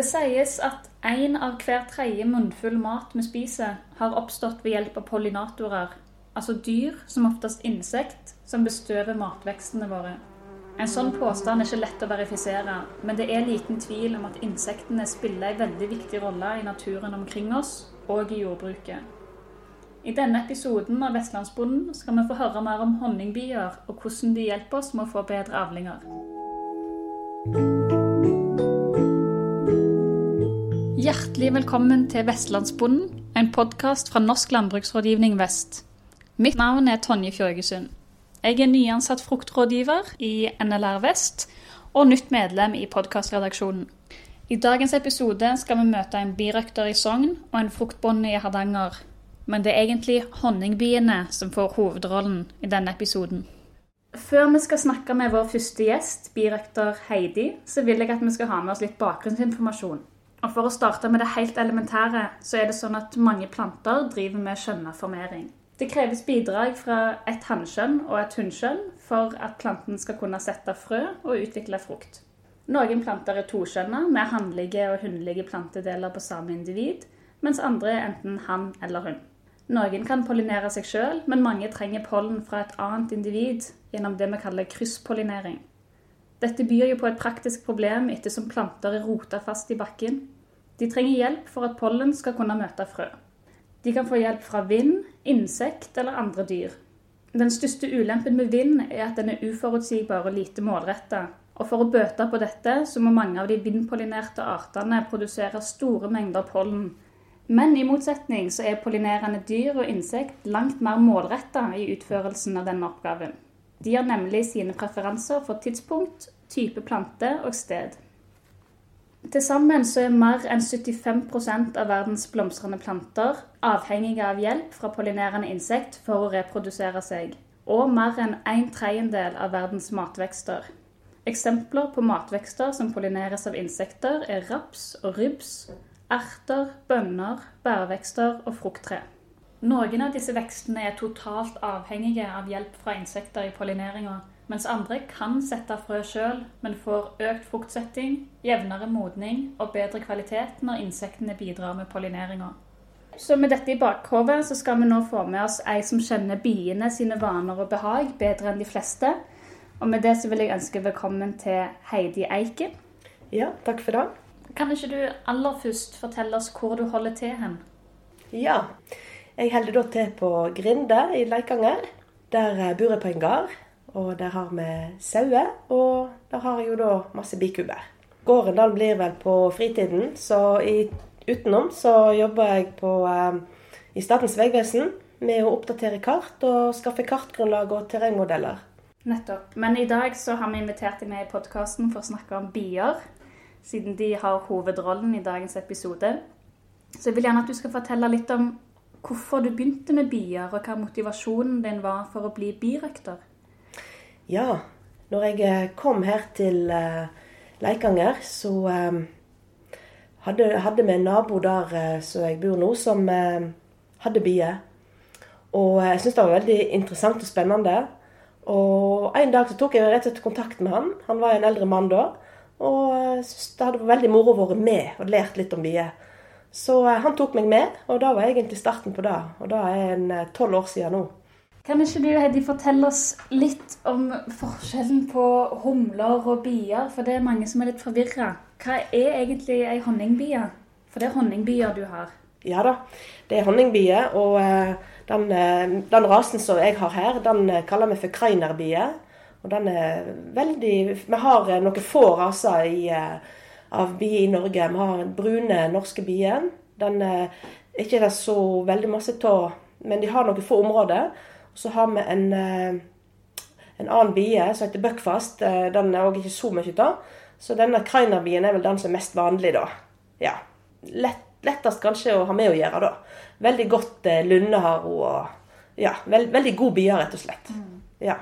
Det sies at én av hver tredje munnfull mat vi spiser, har oppstått ved hjelp av pollinatorer, altså dyr, som oftest insekt, som bestøver matvekstene våre. En sånn påstand er ikke lett å verifisere, men det er liten tvil om at insektene spiller en veldig viktig rolle i naturen omkring oss, og i jordbruket. I denne episoden av Vestlandsbonden skal vi få høre mer om honningbier, og hvordan de hjelper oss med å få bedre avlinger. Hjertelig velkommen til Vestlandsbonden, en podkast fra Norsk landbruksrådgivning Vest. Mitt navn er Tonje Fjørgesund. Jeg er nyansatt fruktrådgiver i NLR Vest og nytt medlem i podkastredaksjonen. I dagens episode skal vi møte en birøkter i Sogn og en fruktbonde i Hardanger. Men det er egentlig honningbiene som får hovedrollen i denne episoden. Før vi skal snakke med vår første gjest, birøkter Heidi, så vil jeg at vi skal ha med oss litt bakgrunnsinformasjon. Og For å starte med det helt elementære, så er det sånn at mange planter driver med skjønneformering. Det kreves bidrag fra et hannkjønn og et hunnkjønn for at planten skal kunne sette frø og utvikle frukt. Noen planter er tokjønna, med hannlige og hunnlige plantedeler på samme individ, mens andre er enten hann eller hun. Noen kan pollinere seg sjøl, men mange trenger pollen fra et annet individ gjennom det vi kaller krysspollinering. Dette byr jo på et praktisk problem ettersom planter er rota fast i bakken. De trenger hjelp for at pollen skal kunne møte frø. De kan få hjelp fra vind, insekt eller andre dyr. Den største ulempen med vind er at den er uforutsigbar og lite målretta. Og for å bøte på dette, så må mange av de vindpollinerte artene produsere store mengder pollen. Men i motsetning så er pollinerende dyr og insekt langt mer målretta i utførelsen av denne oppgaven. De har nemlig sine preferanser for tidspunkt, type plante og sted. Til sammen så er mer enn 75% av verdens blomstrende planter avhengige av hjelp fra pollinerende insekt for å reprodusere seg, og mer enn en tredjedel av verdens matvekster. Eksempler på matvekster som pollineres av insekter, er raps og rybs, erter, bønner, bærvekster og frukttre. Noen av disse vekstene er totalt avhengige av hjelp fra insekter i pollineringa, mens andre kan sette frø sjøl, men får økt fruktsetting, jevnere modning og bedre kvalitet når insektene bidrar med pollineringa. Så med dette i bakhodet så skal vi nå få med oss ei som kjenner biene sine vaner og behag bedre enn de fleste. Og med det så vil jeg ønske velkommen til Heidi Eiken. Ja, takk for det. Kan ikke du aller først fortelle oss hvor du holder til hen? Ja, jeg holder da til på Grinde i Leikanger. Der eh, bor jeg på en gard. Og der har vi sauer, og der har jeg jo da masse bikuber. Gården den blir vel på fritiden, så i, utenom så jobber jeg på, eh, i Statens vegvesen med å oppdatere kart og skaffe kartgrunnlag og terrengmodeller. Nettopp. Men i dag så har vi invitert deg med i podkasten for å snakke om bier, siden de har hovedrollen i dagens episode. Så jeg vil gjerne at du skal fortelle litt om hvorfor du begynte med bier, og hva motivasjonen din var for å bli birøkter? Ja, når jeg eh, kom her til uh, Leikanger, så um, hadde, vi en nabo der som jeg bor nå, som hadde bier. Og jeg syntes det var veldig interessant og spennende. Og en dag så tok jeg rett og slett kontakt med han. Han var en eldre mann da. Og det hadde vært veldig moro å være med og lært litt om bier. Så eh, han tok meg med, og da var egentlig starten på det. Og da er en eh, tolv år siden nå. Kan ikke du Heidi, fortelle oss litt om forskjellen på humler og bier? For det er mange som er litt forvirra. Hva er egentlig ei honningbie? For det er honningbier du har. Ja da, det er honningbier. Og eh, den, den, rasen som jeg har her, den kaller vi for kreinerbie. Og den er veldig Vi har noen få raser i av bier i Norge. Vi har brune norske bien. Den er ikke det så veldig masse av, men de har noen få områder. Så har vi en, eh, en annen bie som heter buckfast. Eh, den er òg ikke så mye av. Så denne krainerbien er vel den som er mest vanlig, da. Ja. Lett, lettest kanskje å ha med å gjøre, da. Veldig godt eh, lundeharo og Ja, veld, veldig god bie, rett og slett. Mm. Ja.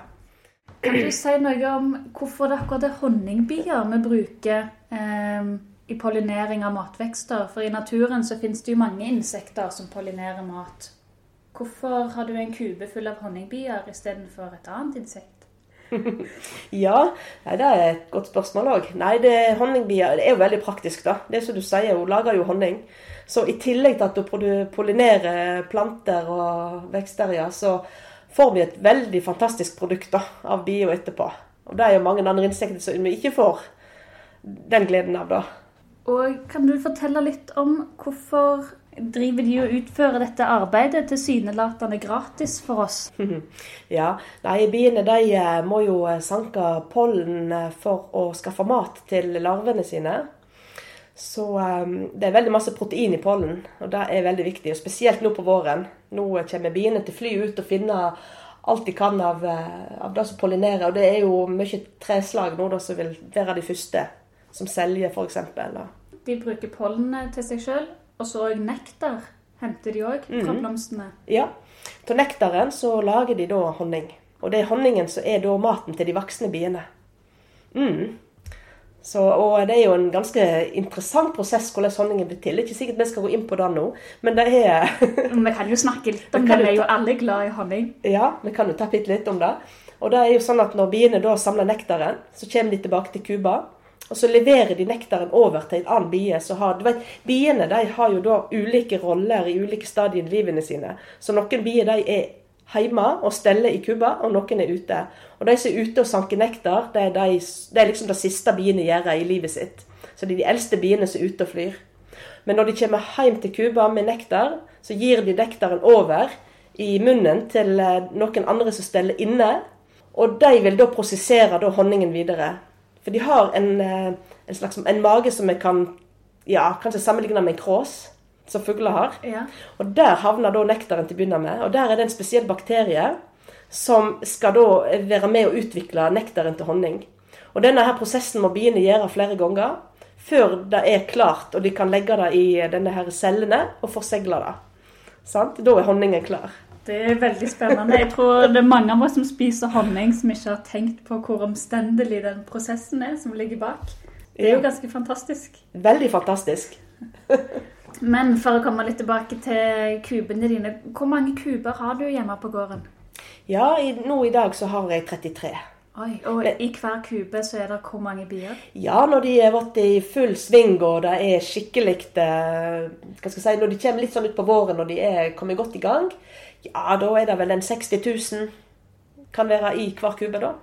Kan du si noe om hvorfor det er akkurat det honningbier vi bruker eh, i pollinering av matvekster? For i naturen så finnes det jo mange insekter som pollinerer mat. Hvorfor har du en kube full av honningbier istedenfor et annet insekt? Ja, det er et godt spørsmål òg. Nei, det honningbier det er jo veldig praktisk, da. Det er som du sier, hun lager jo honning. Så i tillegg til at hun pollinerer planter og vekster, ja, så får vi et veldig fantastisk produkt da, av bio etterpå. Og det er jo mange andre insekter som vi ikke får den gleden av, da. Og kan du fortelle litt om hvorfor driver de og utfører dette arbeidet tilsynelatende gratis for oss? Ja, nei, Biene de eh, må jo eh, sanke pollen eh, for å skaffe mat til larvene sine. Så um, det er veldig masse protein i pollen, og det er veldig viktig. og Spesielt nå på våren. Nå kommer biene til å fly ut og finne alt de kan av, av det som pollinerer. Og det er jo mye treslag nå da, som vil være de første som selger, f.eks. De bruker pollenet til seg sjøl, og så nektar henter de òg fra mm. blomstene. Ja. Av nektaren så lager de da honning. Og det er honningen som er da maten til de voksne biene. Mm. Så, og det er jo en ganske interessant prosess hvordan sånne blir til. Det er ikke sikkert vi skal gå inn på det nå, men det er Vi kan jo snakke litt om det. Vi er jo alle glad i honning. Ja, vi kan jo ta litt om det. Og det er jo sånn at når biene da samler nektaren, så kommer de tilbake til kuba. Og så leverer de nektaren over til en annen bie. Så har, du vet, Biene de har jo da ulike roller i ulike stadier i livene sine. Så noen bier de er hjemme og steller i kubba, og noen er ute. Og de som er ute og sanker nektar, det er, de, det er liksom det siste biene gjør i livet sitt. Så det er de eldste biene som er ute og flyr. Men når de kommer hjem til kuba med nektar, så gir de nektaren over i munnen til eh, noen andre som steller inne. Og de vil da prosessere da honningen videre. For de har en, eh, en slags en mage som vi kan ja, kanskje sammenligne med en krås, som fugler har. Ja. Og der havner da nektaren til å begynne med. Og der er det en spesiell bakterie som skal da være med å utvikle nektaren til honning. Og denne her prosessen må biene gjøre flere ganger før det er klart, og de kan legge det i denne her cellene og forsegle det. Sant? Da er honningen klar. Det er veldig spennende. Jeg tror det er mange av oss som spiser honning, som ikke har tenkt på hvor omstendelig den prosessen er som ligger bak. Det er jo ganske fantastisk. Veldig fantastisk. Men for å komme litt tilbake til kubene dine. Hvor mange kuber har du hjemme på gården? Ja, i, nå i dag så har jeg 33. Oi, Og Men, i hver kube så er det hvor mange bier? Ja, når de har vært i full sving og det er skikkelig eh, hva skal jeg si, Når de kommer litt sånn utpå våren og de er kommet godt i gang, ja, da er det vel en 60 000 kan være i hver kube, da.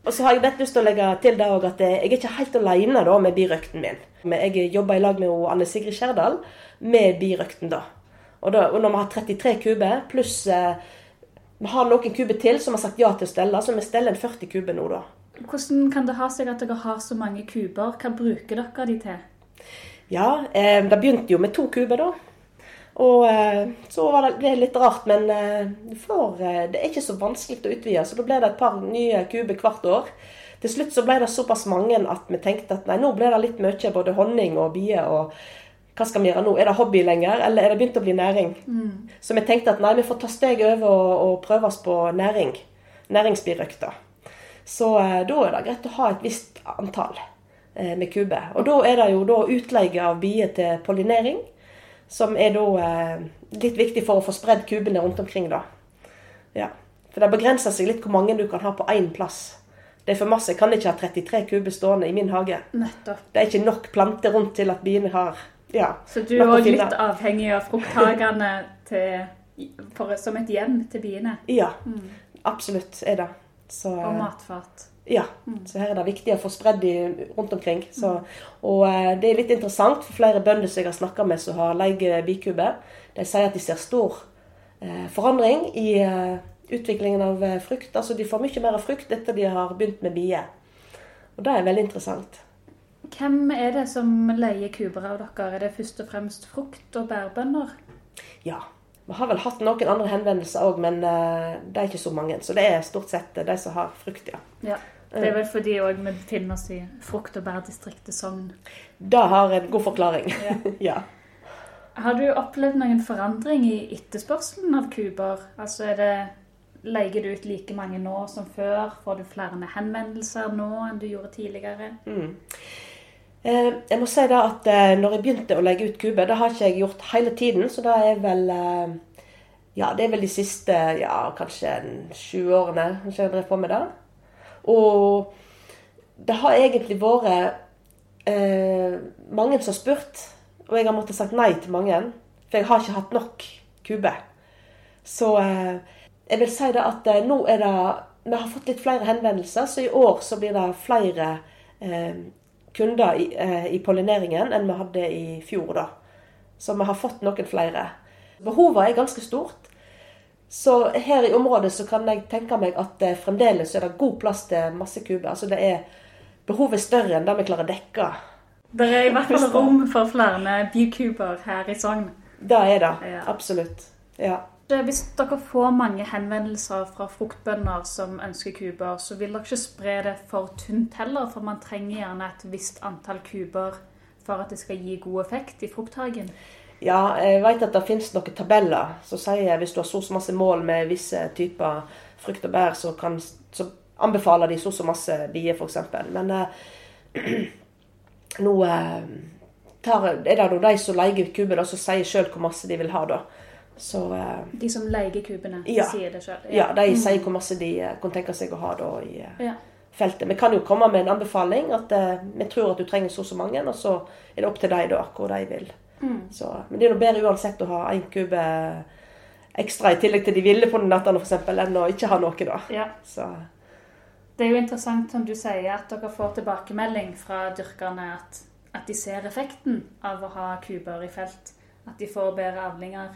Og så har jeg litt lyst til å legge til det at jeg er ikke helt alene da, med birøkten min. Jeg jobber i lag med Anne Sigrid Skjerdal med birøkten, da. Og, da, og når vi har 33 kuber, pluss eh, vi har noen kuber til som har sagt ja til å stelle, så vi steller en 40 kuber nå, da. Hvordan kan det ha seg at dere har så mange kuber? Hva bruker dere de til? Ja, eh, Det begynte jo med to kuber, da. Og eh, så var det, det litt rart, men eh, for, eh, det er ikke så vanskelig å utvide. Så da ble det et par nye kuber hvert år. Til slutt så ble det såpass mange at vi tenkte at nei, nå ble det litt mye både honning og bier. og hva skal vi gjøre nå? Er det hobby lenger, eller er det begynt å bli næring? Mm. Så vi tenkte at nei, vi får ta steg over og, og prøve oss på næring. Næringsbirøkta. Så eh, da er det greit å ha et visst antall eh, med kuber. Og da er det jo da utleie av bier til pollinering. Som er da eh, litt viktig for å få spredd kubene rundt omkring. da. Ja. For det begrenser seg litt hvor mange du kan ha på én plass. Det er for masse. Jeg kan ikke ha 33 kuber stående i min hage. Nettopp. Det er ikke nok planter rundt til at biene har ja, Så du er òg litt avhengig av frukthagene som et hjem til biene? Ja, mm. absolutt er det. Så, og matfat. Ja. Mm. Så her er det viktig å få spredd de rundt omkring. Så, og eh, det er litt interessant for flere bønder som jeg har snakka med som har leid bikube. De sier at de ser stor eh, forandring i eh, utviklingen av eh, frukt. Altså de får mye mer frukt etter de har begynt med bier. Og det er veldig interessant. Hvem er det som leier kuber av dere? Er det først og fremst frukt- og bærbønder? Ja. Vi har vel hatt noen andre henvendelser òg, men uh, det er ikke så mange. Så det er stort sett de som har frukt, ja. ja. Det er vel fordi òg vi befinner oss i frukt- og bærdistriktet Sogn. Det har en god forklaring. Ja. ja. Har du opplevd noen forandring i etterspørselen av kuber? Altså er det Leier du ut like mange nå som før? Får du flere henvendelser nå enn du gjorde tidligere? Mm. Eh, jeg må si da at eh, når jeg begynte å legge ut kuber, det har ikke jeg gjort hele tiden. Så det er vel eh, Ja, det er vel de siste ja, kanskje sju årene jeg drev på med det. Og det har egentlig vært eh, mange som har spurt, og jeg har måttet sagt nei til mange. For jeg har ikke hatt nok kuber. Så eh, jeg vil si det at nå er det Vi har fått litt flere henvendelser, så i år så blir det flere kunder i, eh, i pollineringen enn vi hadde i fjor. da. Så vi har fått noen flere. Behovet er ganske stort. Så her i området så kan jeg tenke meg at det fremdeles er det god plass til masse kuber. Altså det er behovet større enn det vi klarer å dekke. Det er i hvert fall rom for flere bykuber her i Sogn. Det er det. Ja. Absolutt. Ja. Hvis dere får mange henvendelser fra fruktbønder som ønsker kuber, så vil dere ikke spre det for tynt heller, for man trenger gjerne et visst antall kuber for at det skal gi god effekt i frukthagen. Ja, jeg vet at det finnes noen tabeller som sier at hvis du har så så masse mål med visse typer frukt og bær, så, kan, så anbefaler de så og så masse bier, f.eks. Men eh, nå eh, tar, er det de som leier kuber, som sier sjøl hvor masse de vil ha, da. Så eh, De som leier kubene, Ja. sier det sjøl. ja, de sier hvor masse de eh, kan tenke seg å ha da i eh, Ja. feltet. Vi kan jo komme med en anbefaling at uh, vi tror at du trenger så og så mange, og så er det opp til deg da hvor de vil. Mm. Så, men det er noe bedre uansett å ha én kube ekstra i tillegg til de ville på nattene f.eks., enn å ikke ha noe, da. ja. Så Det er jo interessant som du sier, at dere får tilbakemelding fra dyrkerne at, at de ser effekten av å ha kuber i felt. At de får bedre avlinger.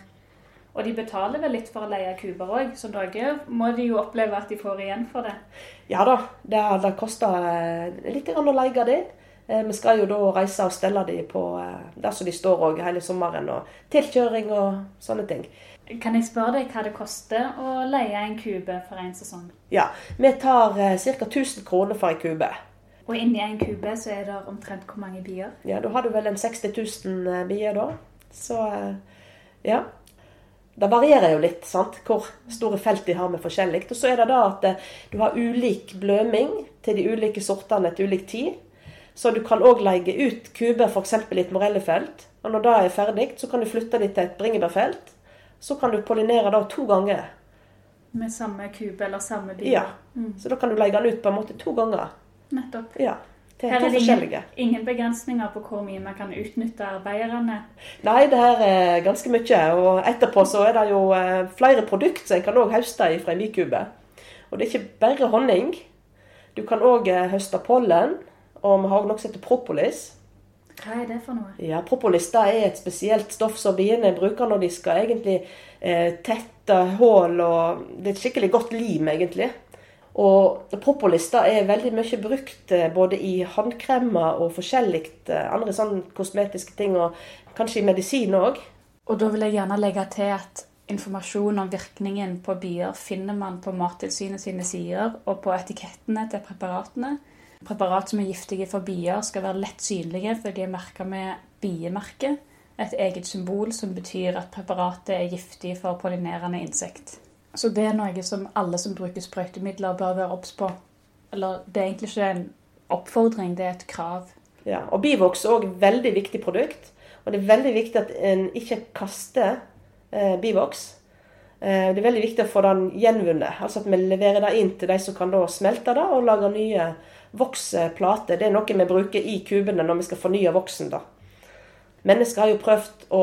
Og de betaler vel litt for å leie kuber òg, så da må de jo oppleve at de får igjen for det. ja da, det, det koster eh, litt å leie det Eh, Vi skal jo da reise og stelle de på eh, der som de står òg hele sommeren, og tilkjøring og sånne ting. Kan jeg spørre deg hva det koster å leie en kube for en sesong? Ja, vi tar ca. 1000 kroner for en kube. Og inni en kube så er det omtrent hvor mange bier? Ja, da har du vel en 60 000 eh, bier da. Så ja. Det varierer jo litt sant? hvor store felt de har med forskjellig. Og så er det da at eh, du har ulik bløming til de ulike sortene til ulik tid. Så du kan òg legge ut kuber f.eks. i et morellefelt. Og når det er ferdig, så kan du flytte de til et bringebærfelt. Så kan du pollinere da to ganger. Med samme kube eller samme bil? Ja. Mm, Så da kan du legge den ut på en måte to ganger. nettopp. Ja, Til Her er det ingen, ingen begrensninger på hvor mye man kan utnytte arbeiderne. Nei, det her er ganske mye. Og etterpå så er det jo eh, flere produkter som en kan også høste fra en bikube. Og det er ikke bare honning. Du kan òg høste pollen. Og vi har òg noe som heter propolis. Hva er det for noe? Ja, Propolis det er et spesielt stoff som biene bruker når de skal egentlig eh, tette hull. og Det er et skikkelig godt lim, egentlig. Og propolis er veldig mye brukt eh, både i håndkremer og forskjellig eh, andre sånn kosmetiske ting, og kanskje i medisin òg. Og da vil jeg gjerne legge til at informasjon om virkningen på bier finner man på Mattilsynet sine sider og på etikettene til preparatene. Preparat som er giftige for bier, skal være lett synlige, for de er merka med biemerke. Et eget symbol som betyr at preparatet er giftig for pollinerende insekt. Så det er noe som alle som bruker sprøytemidler, bør være obs på. Eller det er egentlig ikke en oppfordring, det er et krav. Ja, og Bivox er òg et veldig viktig produkt. Og det er veldig viktig at en ikke kaster eh, Bivox. Eh, det er veldig viktig å få den gjenvunnet. Altså at vi leverer det inn til de som kan da smelte det og lage nye voksplater. Det er noe vi bruker i kubene når vi skal fornye voksen. da. Mennesker har jo prøvd å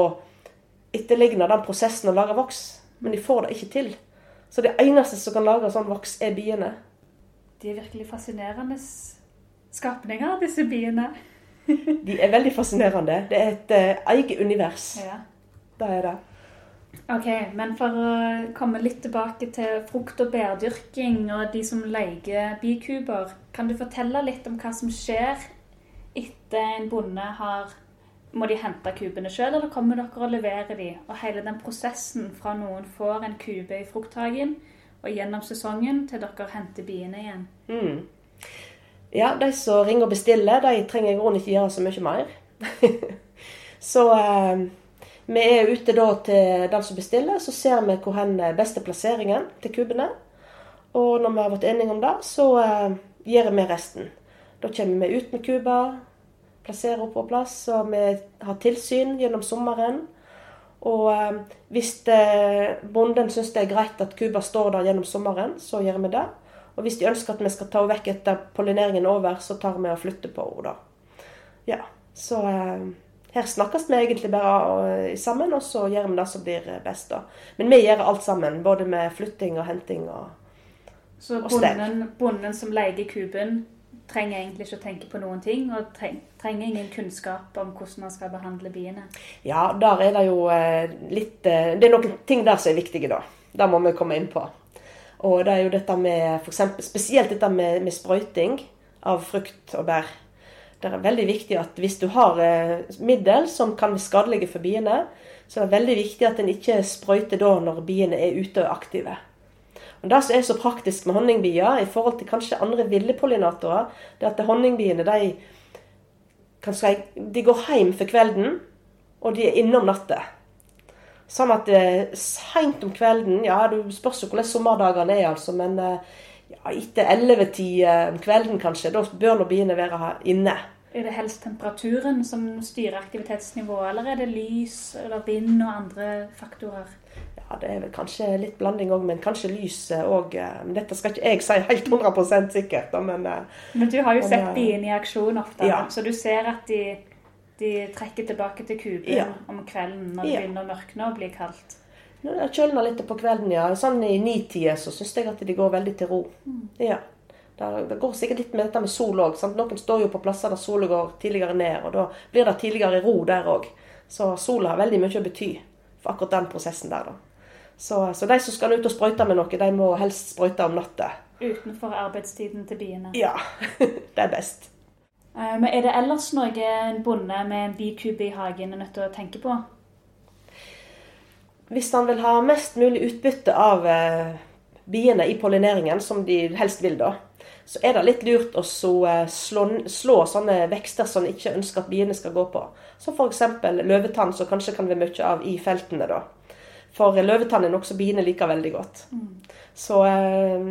etterligne den prosessen å lage voks, men de får det ikke til. Så det eneste som kan lage sånn voks, er biene. De er virkelig fascinerende skapninger, disse biene. De er veldig fascinerende. Det er et uh, eget univers. Ja. Det er det. Ok, men for å komme litt tilbake til frukt- og bærdyrking og de som leier bikuber, kan du fortelle litt om hva som skjer etter en bonde har Må de hente kubene sjøl, eller kommer dere og leverer de? Og hele den prosessen fra noen får en kube i frukthagen, og gjennom sesongen til dere henter biene igjen. Mm. Ja, de som ringer og bestiller, de trenger i grunnen ikke gjøre så mye mer. så eh, vi er ute da til den som bestiller, så ser vi hvor hen beste plasseringen til kubene. Og når vi har vært enige om det, så eh, gjør vi resten. Da kommer vi ut med kuber, plasserer henne på plass, og vi har tilsyn gjennom sommeren. Og eh, hvis eh, bonden syns det er greit at kuba står der gjennom sommeren, så gjør vi det. Og hvis de ønsker at vi skal ta henne vekk etter pollineringen er over, så tar vi og flytter på henne, da. Ja, så eh, her snakkes vi egentlig bare sammen, og så gjør vi det som blir best, da. Men vi gjør alt sammen, både med flytting og henting og, Så og stell. bonden, bonden som leier kuben, trenger egentlig ikke å tenke på noen ting, og treng, trenger ingen kunnskap om hvordan man skal behandle biene. Ja, der er det jo eh, litt eh, Det er noen ting der som er viktige, da. Det må vi komme inn på. Og det er jo dette med f.eks. Spesielt dette med, med sprøyting av frukt og bær. Det er veldig viktig at hvis du har eh, middel som kan være skadelige for biene, så er det veldig viktig at en ikke sprøyter da når biene er ute og aktive. Og Det som er så praktisk med honningbier i forhold til kanskje andre ville pollinatorer, det er at honningbiene de, si, de går hjem for kvelden, og de er inne om natta. Sånn at eh, seint om kvelden Ja, du spørs jo hvordan sommerdagene er, altså, men eh, ja, etter 11-tid eh, om kvelden kanskje, da bør nå biene være her inne. Er det helst temperaturen som styrer aktivitetsnivået, eller er det lys eller vind og andre faktorer? Ja, Det er vel kanskje litt blanding òg, men kanskje lyset òg. Men dette skal ikke jeg si helt 100 sikkert. Men eh, Men du har jo Men, sett de biene i aksjon ofte, ja. så du ser at de, de trekker tilbake til kuben Ja. om kvelden når det Ja. begynner å mørkne og bli kaldt. Når det kjølner litt på kvelden, ja. Sånn i nitida så syns jeg at de går veldig til ro. Ja. Det, det går sikkert litt med dette med sol òg. Noen står jo på plasser der sola går tidligere ned, og da blir det tidligere ro der òg. Så sola har veldig mye å bety for akkurat den prosessen der, da. Så, så de som skal ut og sprøyte med noe, de må helst sprøyte om natta. Utenfor arbeidstiden til biene. Ja. det er best. Eh, Men er det ellers noe en bonde med en bikube i hagen er nødt til å tenke på? Hvis han vil ha mest mulig utbytte av eh, biene i pollineringen, som de helst vil, da, så er det litt lurt å eh, slå, slå sånne vekster som en ikke ønsker at biene skal gå på. Som f.eks. løvetann, som kanskje kan være mye av i feltene. da. For løvetann er nokså biene liker veldig godt. Så, eh,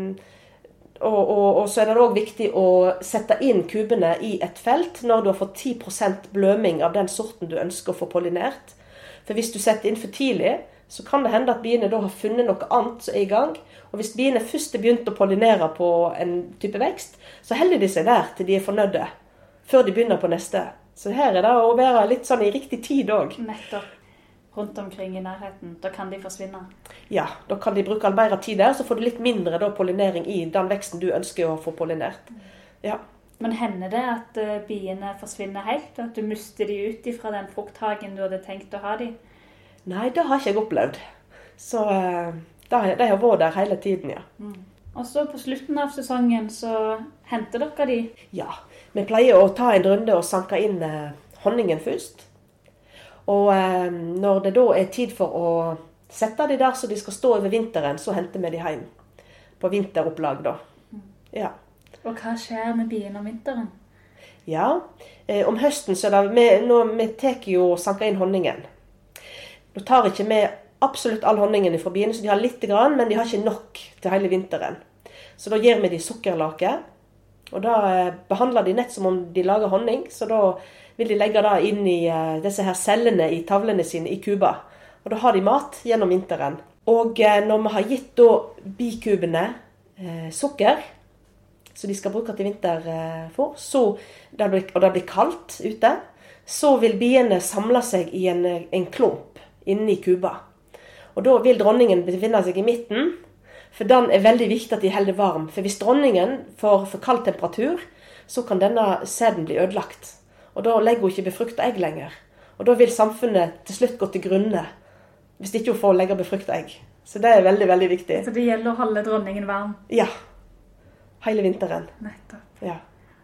og, og, og så er det òg viktig å sette inn kubene i et felt når du har fått 10% bløming av den sorten du ønsker å få pollinert. For hvis du setter inn for tidlig, så kan det hende at biene da har funnet noe annet som er i gang. Og hvis biene først har begynt å pollinere på en type vekst, så holder de seg der til de er fornøyde. Før de begynner på neste. Så her er det å være litt sånn i riktig tid òg. Nettopp. Rundt omkring i nærheten. Da kan de forsvinne. Ja, da kan de bruke mer tid der, så får du litt mindre da, pollinering i den veksten du ønsker å få pollinert. Ja. Men hender det at eh, biene forsvinner helt? At du mister de ut ifra den frukthagen du hadde tenkt å ha de? Nei, det har ikke jeg opplevd. Så eh, de, har vært der hele tiden, ja. Og så på slutten av sesongen så henter dere de. Ja, vi pleier å ta en runde og sanke inn eh, honningen først. Og eh, når det da er tid for å sette de der så de skal stå over vinteren, så henter vi de hjem. På vinteropplag, da. Ja. Og hva skjer med biene om vinteren? ja. Eh, om høsten så er det Vi, nå, vi tar jo og sanker inn honningen. Nå tar ikke vi absolutt all honningen fra biene, så de har litt, grann, men de har ikke nok til hele vinteren. Så da gir vi de sukkerlake. Og da eh, behandler de nett som om de lager honning. Så da vil de legge det inn i eh, disse her cellene i tavlene sine i kuba. Og da har de mat gjennom vinteren. Og eh, når vi har gitt da bikubene eh, sukker, som de skal bruke til vinterfôr, blir, og det blir kaldt ute, så vil biene samle seg i en, en klump inni kuba. Og da vil dronningen befinne seg i midten, for den er veldig viktig at de holder varm. For hvis dronningen får for kald temperatur, så kan denne sæden bli ødelagt. Og da legger hun ikke befrukta egg lenger. Og da vil samfunnet til slutt gå til grunne hvis ikke hun får legge befrukta egg. Så det er veldig, veldig viktig. Så det gjelder å holde dronningen varm. Ja. Hele vinteren. Nettopp. Ja.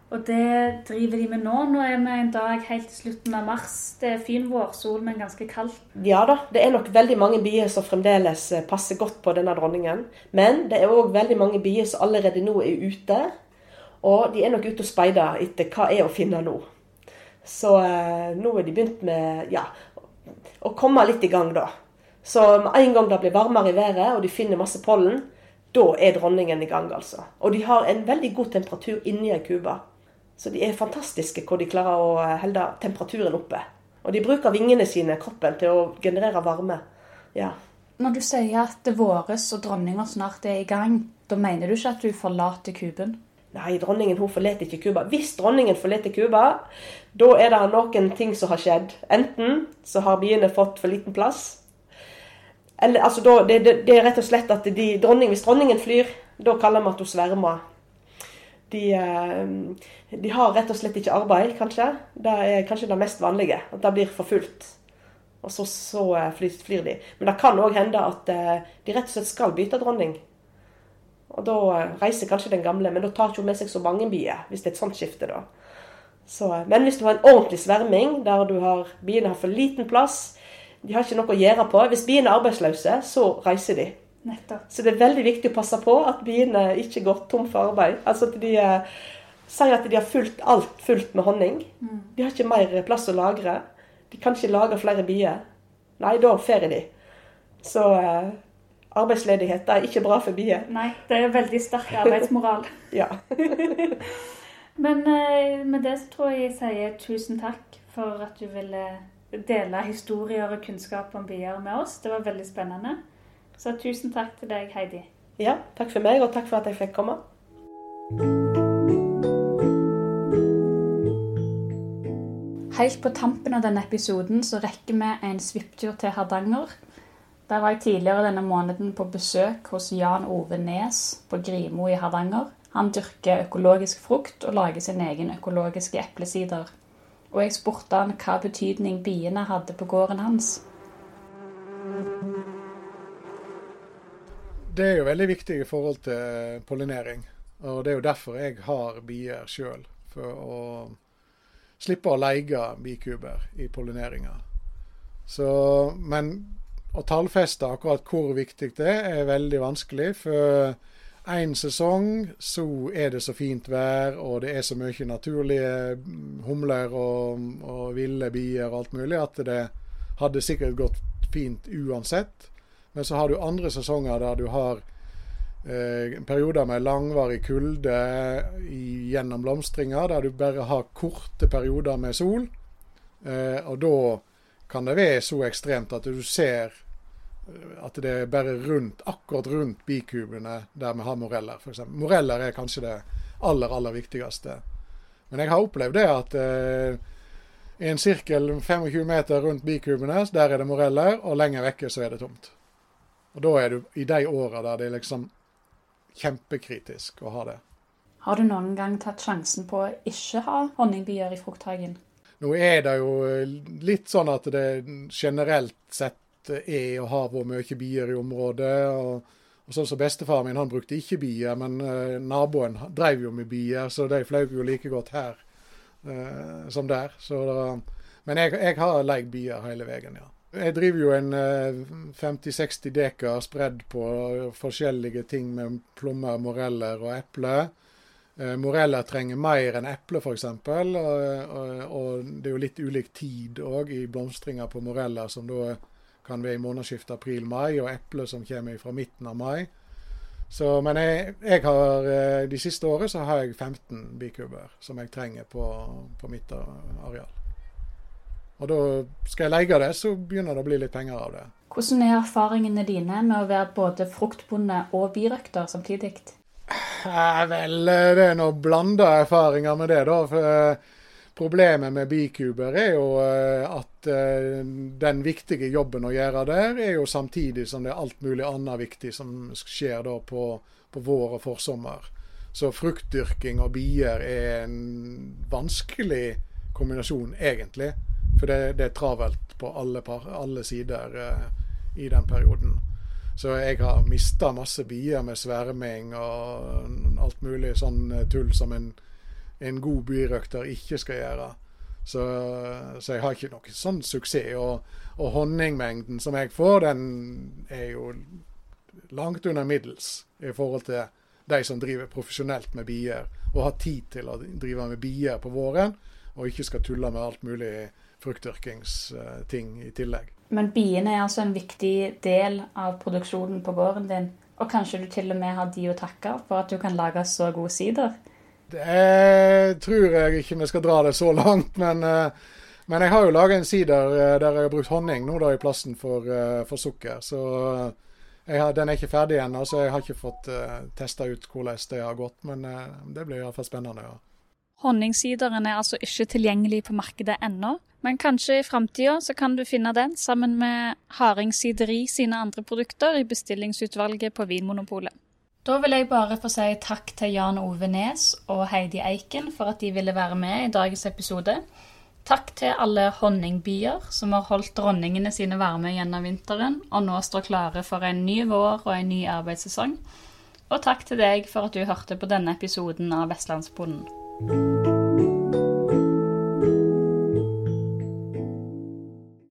Og det driver de med nå. Nå er vi en dag helt til slutten av mars. Det er fin vårsol, men ganske kaldt. Ja da, det er nok veldig mange bier som fremdeles eh, passer godt på denne dronningen. Men det er òg veldig mange bier som allerede nå er ute. Og de er nok ute og speider etter hva er å finne nå. Så eh, nå er de begynt med ja, å komme litt i gang, da. Så med en gang det blir varmere i været, og de finner masse pollen, da er dronningen i gang, altså. Og de har en veldig god temperatur inni ei kube. Så de er fantastiske hvor de klarer å eh, holde temperaturen oppe. Og de bruker vingene sine, kroppen, til å generere varme. Ja. Når du sier at det våres og dronninga snart er i gang, Da mener du ikke at du forlater kuben? Nei, dronningen hun forlater ikke Cuba. Hvis dronningen forlater Cuba, da er det noen ting som har skjedd. Enten så har biene fått for liten plass. Eller, altså, da, det, det, det, er rett og slett at de, dronning, hvis dronningen flyr, da kaller vi at hun svermer. De, eh, de, har rett og slett ikke arbeid, kanskje. Det er kanskje det mest vanlige. At det blir forfulgt. Og så, så eh, flyr, flyr, de. Men det kan òg hende at eh, de rett og slett skal bytte dronning. Og da reiser kanskje den gamle, men da tar ikke hun med seg så mange bier. Hvis det er et sånt skifte, da. Så, men hvis du har en ordentlig sverming, der du har, biene har for liten plass, de har ikke noe å gjøre på. Hvis biene er arbeidsløse, så reiser de. Nettopp. Så det er veldig viktig å passe på at biene ikke går tom for arbeid. Altså at de eh, sier at de har fulgt alt fullt med honning. Mm. De har ikke mer plass å lagre. De kan ikke lage flere bier. Nei, da ferier de. Så eh, arbeidsledighet er ikke bra for bier. Nei, det er veldig sterk arbeidsmoral. ja. Men eh, med det så tror jeg jeg sier tusen takk for at du ville dele historier og kunnskap om bier med oss. Det var veldig spennende. Så tusen takk til deg, Heidi. Ja, takk for meg, og takk for at jeg fikk komme. Helt på tampen av denne episoden så rekker vi en svipptur til Hardanger. Der var jeg tidligere denne måneden på besøk hos Jan Ove Nes på Grimo i Hardanger. Han dyrker økologisk frukt og lager sin egen økologiske eplesider. Og jeg spurte han hva betydning biene hadde på gården hans. Det er jo veldig viktig i forhold til pollinering. Og det er jo derfor jeg har bier sjøl. For å slippe å leie bikuber i pollineringa. Men å tallfeste akkurat hvor viktig det er, er veldig vanskelig. For én sesong så er det så fint vær, og det er så mye naturlige humler og, og ville bier og alt mulig, at det hadde sikkert gått fint uansett. Men så har du andre sesonger der du har eh, perioder med langvarig kulde gjennom blomstringa, der du bare har korte perioder med sol. Eh, og da kan det være så ekstremt at du ser at det er bare rundt, akkurat rundt bikubene der vi har moreller, f.eks. Moreller er kanskje det aller, aller viktigste. Men jeg har opplevd det at eh, i en sirkel 25 meter rundt bikubene, der er det moreller, og lenger vekke så er det tomt. Og da er du i de åra der det er liksom kjempekritisk å ha det. Har du noen gang tatt sjansen på å ikke ha honningbier i frukthagen? Nå er det jo litt sånn at det generelt sett er å ha vært mye bier i området. og, og sånn som Bestefaren min han brukte ikke bier, men uh, naboen drev jo med bier, så de fløy jo like godt her uh, som der. Det, men jeg, jeg har leid bier hele veien, ja. Jeg driver jo en uh, eh, 50-60 dekar spredd på forskjellige ting med plommer, moreller og epler. Moreller trenger mer enn eple, f.eks. Og, og, og det er jo litt ulik tid òg i blomstringa på Morella, som da kan være i månedsskiftet april-mai, og eple som kommer fra midten av mai. Så, men jeg, jeg, har, eh, de siste årene så har jeg 15 bikuber som jeg trenger på, på mitt areal. Og da skal jeg leie det, så begynner det å bli litt penger av det. Hvordan er erfaringene dine med å være både fruktbonde og birøkter samtidig? Eh, vel, det er noe blanda erfaringer med det, da. For eh, Problemet med bikuber er jo eh, at den viktige jobben å gjøre der, er jo samtidig som det er alt mulig annet viktig som skjer da på, på vår og forsommer. Så fruktdyrking og bier er en vanskelig kombinasjon, egentlig. For det, det er travelt på alle, par, alle sider i den perioden. Så jeg har mista masse bier med sverming og alt mulig sånn tull som en en god byrøkter ikke skal gjøre. Så, så, jeg har ikke noe sånn suksess. Og, og, honningmengden som jeg får, den er jo langt under middels i forhold til de som driver profesjonelt med bier, og har tid til å drive med bier på våren, og ikke skal tulle med alt mulig fruktdyrkingsting i tillegg. Men biene er altså en viktig del av produksjonen på gården din, og kanskje du til og med har de å takke for at du kan lage så god sider? Det tror jeg ikke vi skal dra det så langt, men, eh, men jeg har jo laga en sider eh, der jeg har brukt honning nå da i plassen for, eh, for, sukker. Så har, den er ikke ferdig ennå, så jeg har ikke fått testa ut hvordan det har gått. Men det blir iallfall spennende. ja. Honningsideren er altså ikke tilgjengelig på markedet ennå, men kanskje i framtida kan du finne den sammen med Hardingsideri sine andre produkter i bestillingsutvalget på Vinmonopolet. Da vil jeg bare få si takk til Jan Ove Nes og Heidi Eiken for at de ville være med i dagens episode. Takk til alle honningbyer som har holdt dronningene sine varme gjennom vinteren, og nå står klare for en ny vår og en ny arbeidssesong. Og takk til deg for at du hørte på denne episoden av Vestlandsbonden. Thank you.